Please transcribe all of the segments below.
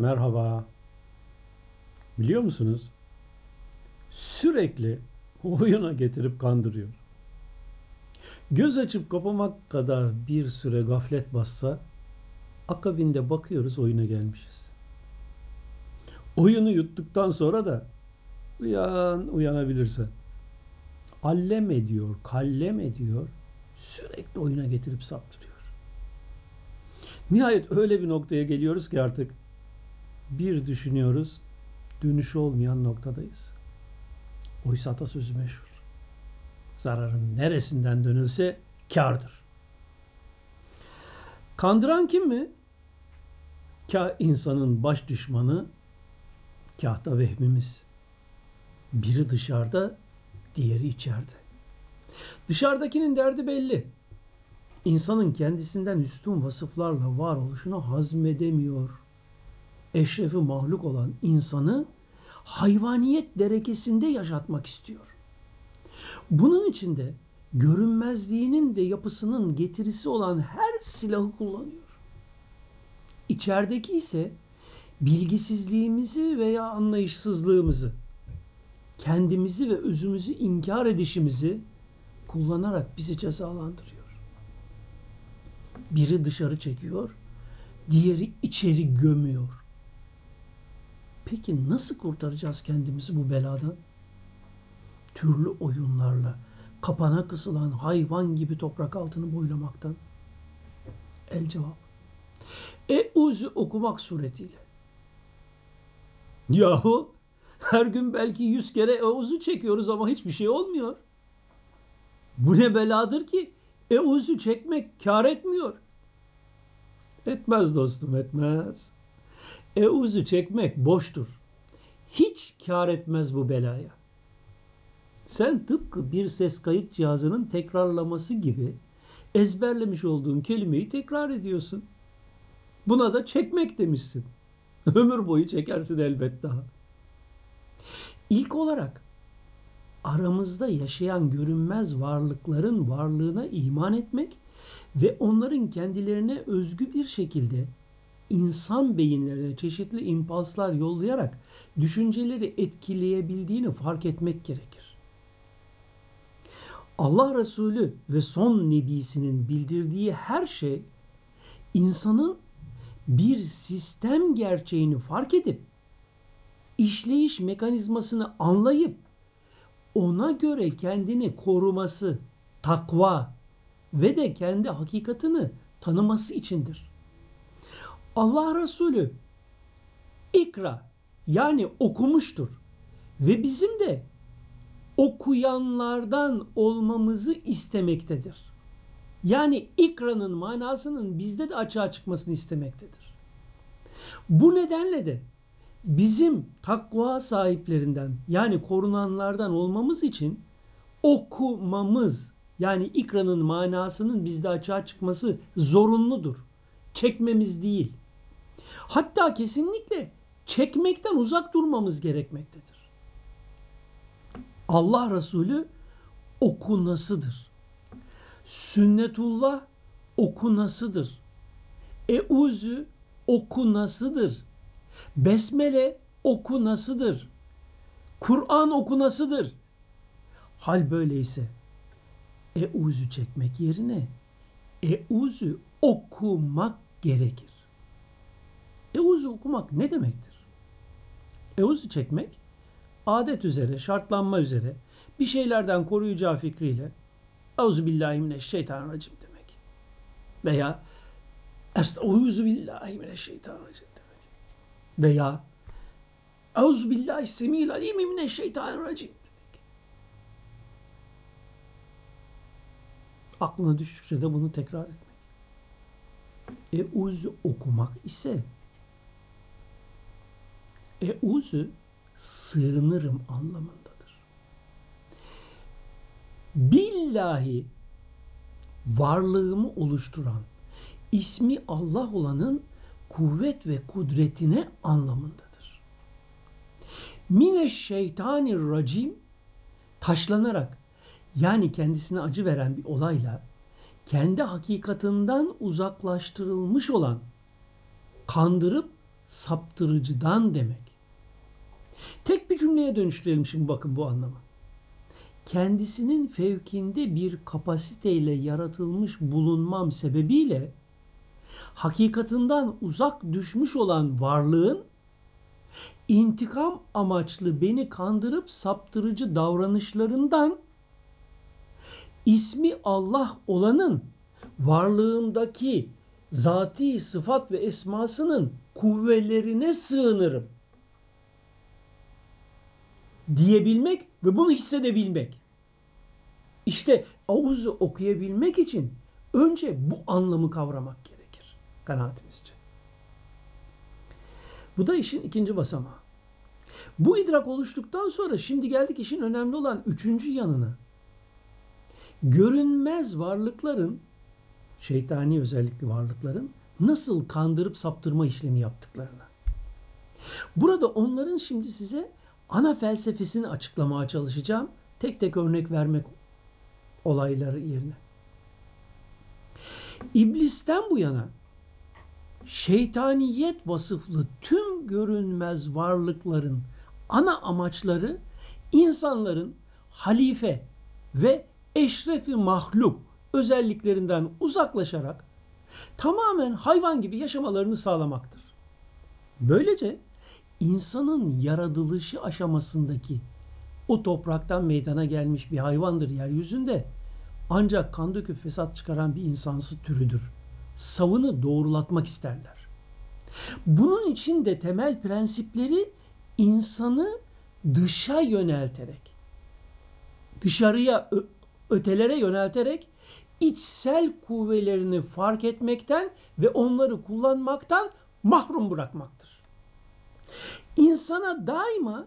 Merhaba. Biliyor musunuz? Sürekli oyuna getirip kandırıyor. Göz açıp kapamak kadar bir süre gaflet bassa akabinde bakıyoruz oyuna gelmişiz. Oyunu yuttuktan sonra da uyan uyanabilirse allem ediyor, kallem ediyor. Sürekli oyuna getirip saptırıyor. Nihayet öyle bir noktaya geliyoruz ki artık bir düşünüyoruz, dönüşü olmayan noktadayız. Oysa atasözü meşhur. Zararın neresinden dönülse kardır. Kandıran kim mi? Kah insanın baş düşmanı, kah vehmimiz. Biri dışarıda, diğeri içeride. Dışarıdakinin derdi belli. İnsanın kendisinden üstün vasıflarla var oluşunu hazmedemiyor. Eşrefi mahluk olan insanı hayvaniyet derekesinde yaşatmak istiyor. Bunun için de görünmezliğinin ve yapısının getirisi olan her silahı kullanıyor. İçerideki ise bilgisizliğimizi veya anlayışsızlığımızı, kendimizi ve özümüzü inkar edişimizi kullanarak bizi cezalandırıyor. Biri dışarı çekiyor, diğeri içeri gömüyor. Peki nasıl kurtaracağız kendimizi bu beladan? Türlü oyunlarla, kapana kısılan hayvan gibi toprak altını boylamaktan. El cevap. Eûzü okumak suretiyle. Yahu her gün belki yüz kere Eûzü çekiyoruz ama hiçbir şey olmuyor. Bu ne beladır ki? Eûzü çekmek kar etmiyor. Etmez dostum etmez. Eûzü çekmek boştur. Hiç kar etmez bu belaya. Sen tıpkı bir ses kayıt cihazının tekrarlaması gibi ezberlemiş olduğun kelimeyi tekrar ediyorsun. Buna da çekmek demişsin. Ömür boyu çekersin elbet daha. İlk olarak aramızda yaşayan görünmez varlıkların varlığına iman etmek ve onların kendilerine özgü bir şekilde insan beyinlerine çeşitli impulslar yollayarak düşünceleri etkileyebildiğini fark etmek gerekir. Allah Resulü ve son nebisinin bildirdiği her şey insanın bir sistem gerçeğini fark edip işleyiş mekanizmasını anlayıp ona göre kendini koruması, takva ve de kendi hakikatini tanıması içindir. Allah Resulü ikra yani okumuştur ve bizim de okuyanlardan olmamızı istemektedir. Yani ikranın manasının bizde de açığa çıkmasını istemektedir. Bu nedenle de bizim takva sahiplerinden yani korunanlardan olmamız için okumamız yani ikranın manasının bizde açığa çıkması zorunludur. Çekmemiz değil. Hatta kesinlikle çekmekten uzak durmamız gerekmektedir. Allah Resulü okunasıdır. Sünnetullah okunasıdır. Euzü okunasıdır. Besmele okunasıdır. Kur'an okunasıdır. Hal böyleyse euzü çekmek yerine euzü okumak gerekir. Euzü okumak ne demektir? Euzü çekmek adet üzere, şartlanma üzere bir şeylerden koruyacağı fikriyle Euzubillahimineşşeytanirracim demek. Veya Estağfirullah demek. Veya Euzubillahi semil alimi mineşşeytanirracim demek. Aklına düştükçe de bunu tekrar etmek. Euzü okumak ise Euzü sığınırım anlamındadır. Billahi varlığımı oluşturan ismi Allah olanın kuvvet ve kudretine anlamındadır. Mine şeytanir racim taşlanarak yani kendisine acı veren bir olayla kendi hakikatinden uzaklaştırılmış olan kandırıp saptırıcıdan demek. Tek bir cümleye dönüştürelim şimdi bakın bu anlamı. Kendisinin fevkinde bir kapasiteyle yaratılmış bulunmam sebebiyle hakikatinden uzak düşmüş olan varlığın intikam amaçlı beni kandırıp saptırıcı davranışlarından ismi Allah olanın varlığımdaki zati sıfat ve esmasının kuvvelerine sığınırım diyebilmek ve bunu hissedebilmek. İşte avuzu okuyabilmek için önce bu anlamı kavramak gerekir kanaatimizce. Bu da işin ikinci basamağı. Bu idrak oluştuktan sonra şimdi geldik işin önemli olan üçüncü yanına. Görünmez varlıkların, şeytani özellikli varlıkların nasıl kandırıp saptırma işlemi yaptıklarına. Burada onların şimdi size ana felsefesini açıklamaya çalışacağım. Tek tek örnek vermek olayları yerine. İblisten bu yana şeytaniyet vasıflı tüm görünmez varlıkların ana amaçları insanların halife ve eşrefi mahluk özelliklerinden uzaklaşarak tamamen hayvan gibi yaşamalarını sağlamaktır. Böylece insanın yaratılışı aşamasındaki o topraktan meydana gelmiş bir hayvandır yeryüzünde. Ancak kan döküp fesat çıkaran bir insansı türüdür. Savını doğrulatmak isterler. Bunun için de temel prensipleri insanı dışa yönelterek, dışarıya, ötelere yönelterek içsel kuvvelerini fark etmekten ve onları kullanmaktan mahrum bırakmaktır. İnsana daima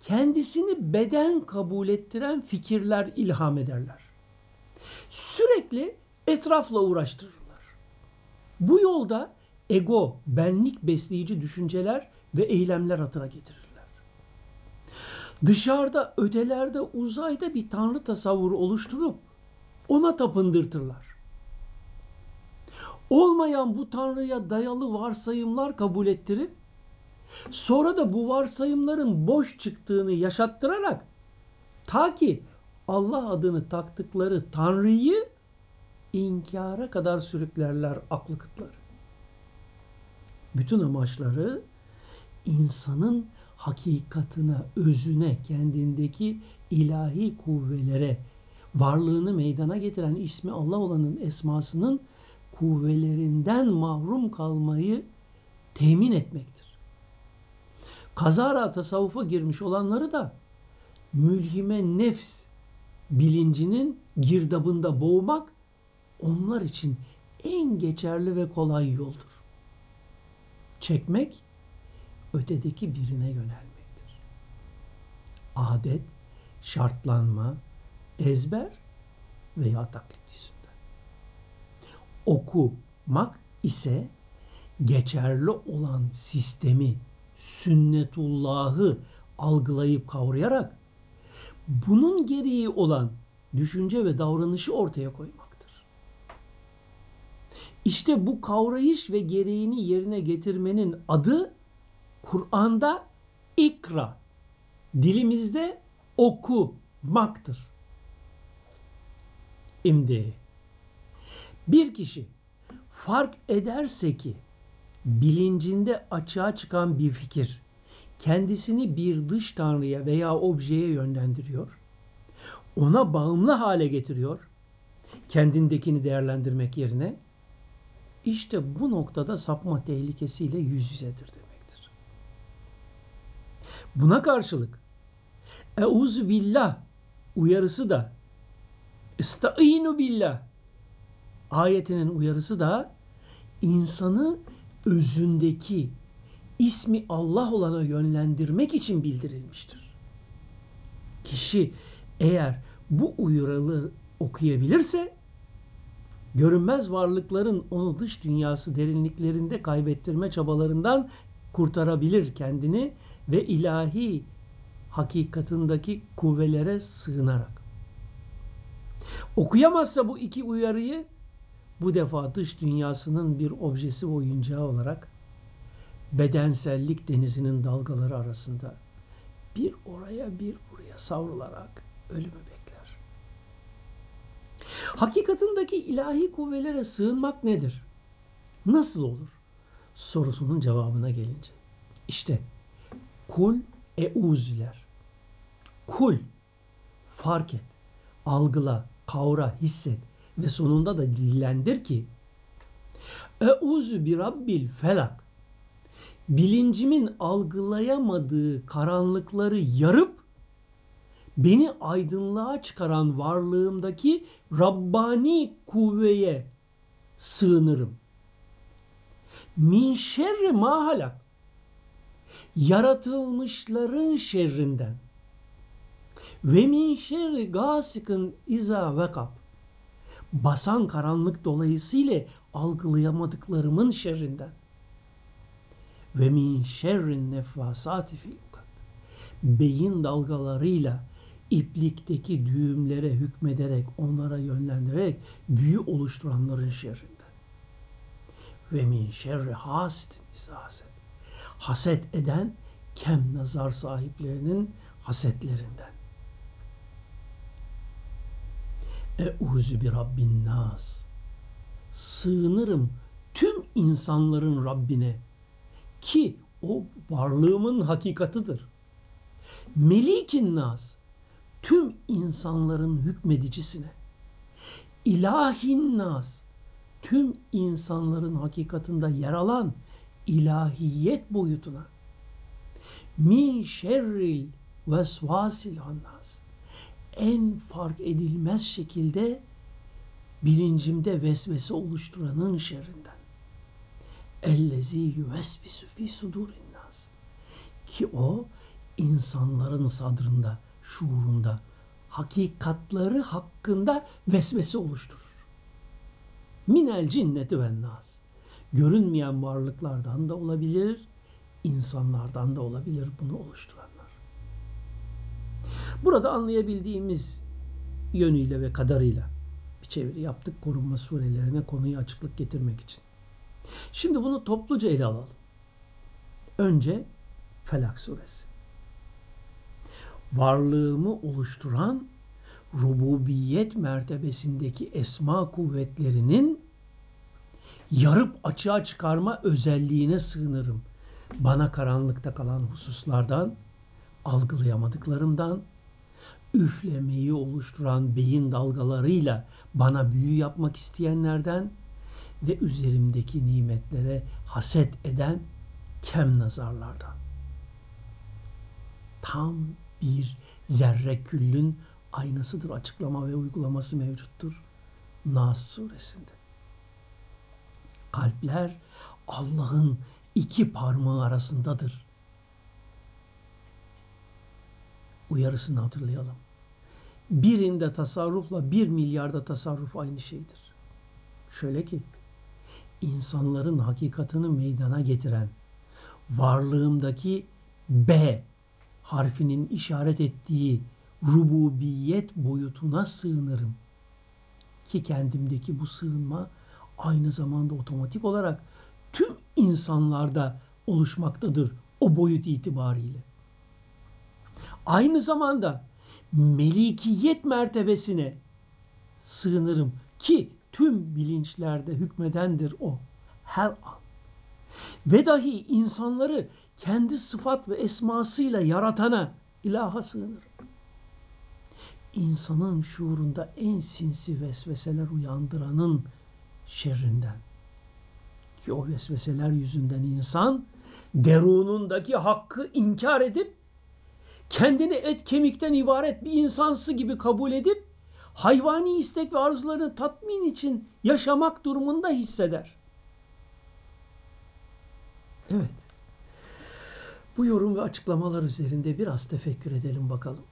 kendisini beden kabul ettiren fikirler ilham ederler. Sürekli etrafla uğraştırırlar. Bu yolda ego, benlik besleyici düşünceler ve eylemler hatıra getirirler. Dışarıda, ötelerde, uzayda bir tanrı tasavvuru oluşturup ona tapındırtırlar. Olmayan bu tanrıya dayalı varsayımlar kabul ettirip Sonra da bu varsayımların boş çıktığını yaşattırarak ta ki Allah adını taktıkları Tanrı'yı inkara kadar sürüklerler aklı kıtları. Bütün amaçları insanın hakikatına, özüne, kendindeki ilahi kuvvelere, varlığını meydana getiren ismi Allah olanın esmasının kuvvelerinden mahrum kalmayı temin etmektir kazara tasavvufa girmiş olanları da mülhime nefs bilincinin girdabında boğmak onlar için en geçerli ve kolay yoldur. Çekmek ötedeki birine yönelmektir. Adet, şartlanma, ezber veya taklit yüzünden. Okumak ise geçerli olan sistemi sünnetullahı algılayıp kavrayarak bunun gereği olan düşünce ve davranışı ortaya koymaktır. İşte bu kavrayış ve gereğini yerine getirmenin adı Kur'an'da ikra, dilimizde okumaktır. Şimdi bir kişi fark ederse ki bilincinde açığa çıkan bir fikir kendisini bir dış tanrıya veya objeye yönlendiriyor. Ona bağımlı hale getiriyor. Kendindekini değerlendirmek yerine işte bu noktada sapma tehlikesiyle yüz yüzedir demektir. Buna karşılık Euzu billah uyarısı da Estağinu billah ayetinin uyarısı da insanı özündeki ismi Allah olana yönlendirmek için bildirilmiştir. Kişi eğer bu uyarıları okuyabilirse görünmez varlıkların onu dış dünyası derinliklerinde kaybettirme çabalarından kurtarabilir kendini ve ilahi hakikatındaki kuvvelere sığınarak. Okuyamazsa bu iki uyarıyı bu defa dış dünyasının bir objesi oyuncağı olarak bedensellik denizinin dalgaları arasında bir oraya bir buraya savrularak ölümü bekler. Hakikatındaki ilahi kuvvelere sığınmak nedir? Nasıl olur? Sorusunun cevabına gelince. İşte kul euzüler. Kul fark et, algıla, kavra, hisset ve sonunda da dillendir ki Euzu bi rabbil felak. Bilincimin algılayamadığı karanlıkları yarıp beni aydınlığa çıkaran varlığımdaki Rabbani kuvveye sığınırım. Min şerri mahalak yaratılmışların şerrinden. Ve min şerri gasikin iza vekab basan karanlık dolayısıyla algılayamadıklarımın şerrinden. Ve min şerrin nefasati fil beyin dalgalarıyla iplikteki düğümlere hükmederek onlara yönlendirerek büyü oluşturanların şerrinden. Ve min şerri hasidin haset haset eden kem nazar sahiplerinin hasetlerinden Eûzü bi Rabbin nas. Sığınırım tüm insanların Rabbine ki o varlığımın hakikatıdır. Melikin nas tüm insanların hükmedicisine. İlahin nas tüm insanların hakikatında yer alan ilahiyet boyutuna. Min şerril vesvasil hannas en fark edilmez şekilde bilincimde vesvese oluşturanın şerrinden. Ellezi yüvesvisu fi sudurin nas. Ki o insanların sadrında, şuurunda, hakikatları hakkında vesvese oluşturur. Minel cinneti ve nas. Görünmeyen varlıklardan da olabilir, insanlardan da olabilir bunu oluşturan. Burada anlayabildiğimiz yönüyle ve kadarıyla bir çeviri yaptık korunma surelerine konuyu açıklık getirmek için. Şimdi bunu topluca ele alalım. Önce Felak suresi. Varlığımı oluşturan rububiyet mertebesindeki esma kuvvetlerinin yarıp açığa çıkarma özelliğine sığınırım. Bana karanlıkta kalan hususlardan, algılayamadıklarımdan, üflemeyi oluşturan beyin dalgalarıyla bana büyü yapmak isteyenlerden ve üzerimdeki nimetlere haset eden kem nazarlardan. Tam bir zerre küllün aynasıdır açıklama ve uygulaması mevcuttur Nas suresinde. Kalpler Allah'ın iki parmağı arasındadır. Uyarısını hatırlayalım birinde tasarrufla bir milyarda tasarruf aynı şeydir. Şöyle ki insanların hakikatını meydana getiren varlığımdaki B harfinin işaret ettiği rububiyet boyutuna sığınırım. Ki kendimdeki bu sığınma aynı zamanda otomatik olarak tüm insanlarda oluşmaktadır o boyut itibariyle. Aynı zamanda melikiyet mertebesine sığınırım ki tüm bilinçlerde hükmedendir o her an. Ve dahi insanları kendi sıfat ve esmasıyla yaratana ilaha sığınırım. İnsanın şuurunda en sinsi vesveseler uyandıranın şerrinden. Ki o vesveseler yüzünden insan derunundaki hakkı inkar edip kendini et kemikten ibaret bir insansı gibi kabul edip hayvani istek ve arzularını tatmin için yaşamak durumunda hisseder. Evet. Bu yorum ve açıklamalar üzerinde biraz tefekkür edelim bakalım.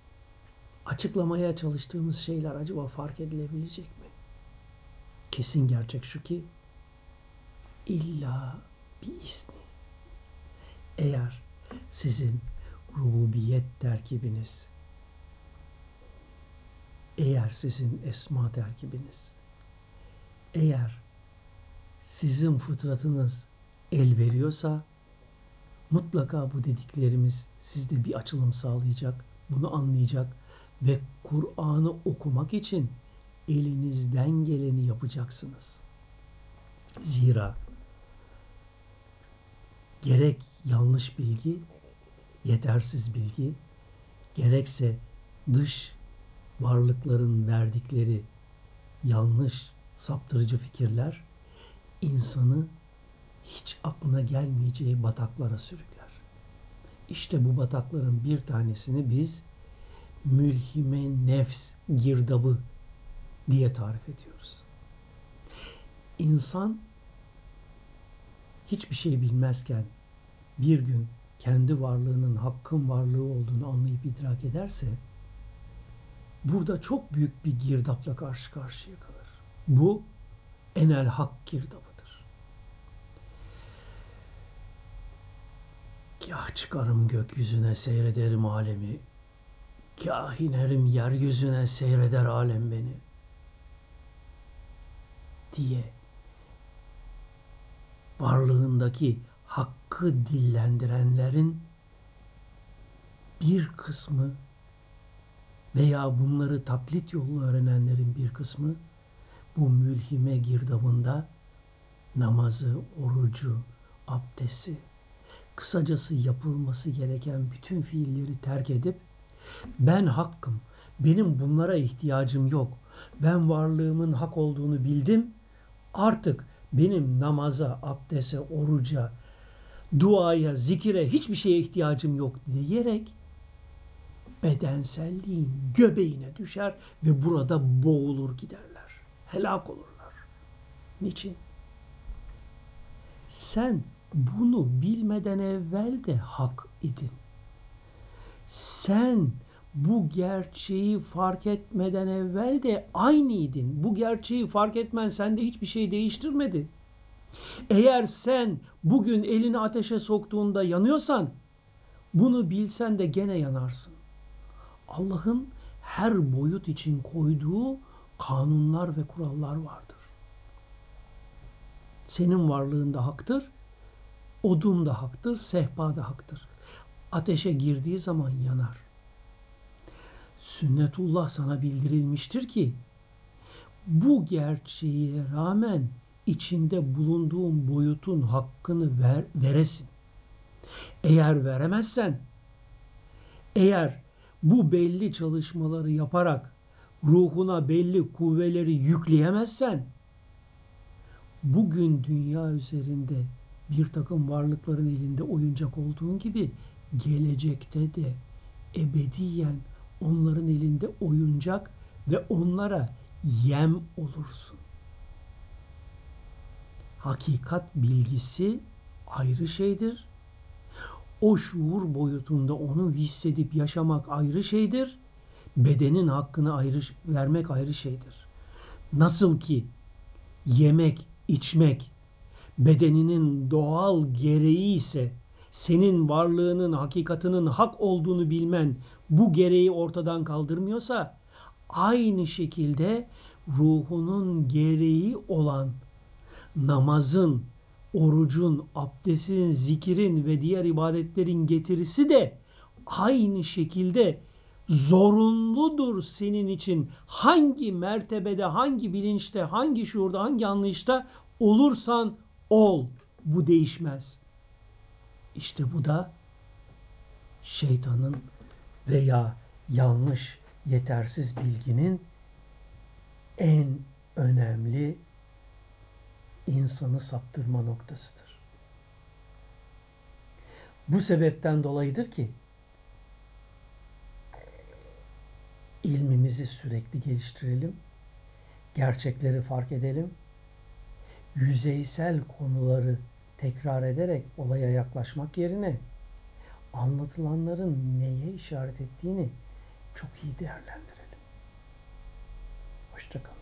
Açıklamaya çalıştığımız şeyler acaba fark edilebilecek mi? Kesin gerçek şu ki illa bir izni. Eğer sizin rububiyet terkibiniz, eğer sizin esma terkibiniz, eğer sizin fıtratınız el veriyorsa Mutlaka bu dediklerimiz sizde bir açılım sağlayacak, bunu anlayacak ve Kur'an'ı okumak için elinizden geleni yapacaksınız. Zira gerek yanlış bilgi, yetersiz bilgi, gerekse dış varlıkların verdikleri yanlış, saptırıcı fikirler insanı hiç aklına gelmeyeceği bataklara sürükler. İşte bu batakların bir tanesini biz mülhime nefs girdabı diye tarif ediyoruz. İnsan hiçbir şey bilmezken bir gün kendi varlığının hakkın varlığı olduğunu anlayıp idrak ederse burada çok büyük bir girdapla karşı karşıya kalır. Bu enel hak girdabıdır. Kah çıkarım gökyüzüne seyrederim alemi, kah inerim yeryüzüne seyreder alem beni diye varlığındaki hakkı dillendirenlerin bir kısmı veya bunları taklit yolu öğrenenlerin bir kısmı bu mülhime girdabında namazı, orucu, abdesti, kısacası yapılması gereken bütün fiilleri terk edip ben hakkım, benim bunlara ihtiyacım yok, ben varlığımın hak olduğunu bildim, artık benim namaza, abdese, oruca, duaya, zikire hiçbir şeye ihtiyacım yok diyerek bedenselliğin göbeğine düşer ve burada boğulur giderler. Helak olurlar. Niçin? Sen bunu bilmeden evvel de hak idin. Sen bu gerçeği fark etmeden evvel de aynıydın. Bu gerçeği fark etmen sende hiçbir şey değiştirmedi. Eğer sen bugün elini ateşe soktuğunda yanıyorsan bunu bilsen de gene yanarsın. Allah'ın her boyut için koyduğu kanunlar ve kurallar vardır. Senin varlığın da haktır, odun da haktır, sehpa da haktır. Ateşe girdiği zaman yanar. Sünnetullah sana bildirilmiştir ki bu gerçeğe rağmen içinde bulunduğun boyutun hakkını ver, veresin. Eğer veremezsen, eğer bu belli çalışmaları yaparak ruhuna belli kuvveleri yükleyemezsen, bugün dünya üzerinde bir takım varlıkların elinde oyuncak olduğun gibi gelecekte de ebediyen onların elinde oyuncak ve onlara yem olursun. Hakikat bilgisi ayrı şeydir. O şuur boyutunda onu hissedip yaşamak ayrı şeydir. Bedenin hakkını ayrı vermek ayrı şeydir. Nasıl ki yemek, içmek bedeninin doğal gereği ise senin varlığının, hakikatinin hak olduğunu bilmen bu gereği ortadan kaldırmıyorsa aynı şekilde ruhunun gereği olan namazın, orucun, abdestin, zikirin ve diğer ibadetlerin getirisi de aynı şekilde zorunludur senin için. Hangi mertebede, hangi bilinçte, hangi şuurda, hangi anlayışta olursan ol. Bu değişmez. İşte bu da şeytanın veya yanlış, yetersiz bilginin en önemli insanı saptırma noktasıdır. Bu sebepten dolayıdır ki ilmimizi sürekli geliştirelim, gerçekleri fark edelim, yüzeysel konuları tekrar ederek olaya yaklaşmak yerine anlatılanların neye işaret ettiğini çok iyi değerlendirelim. Hoşçakalın.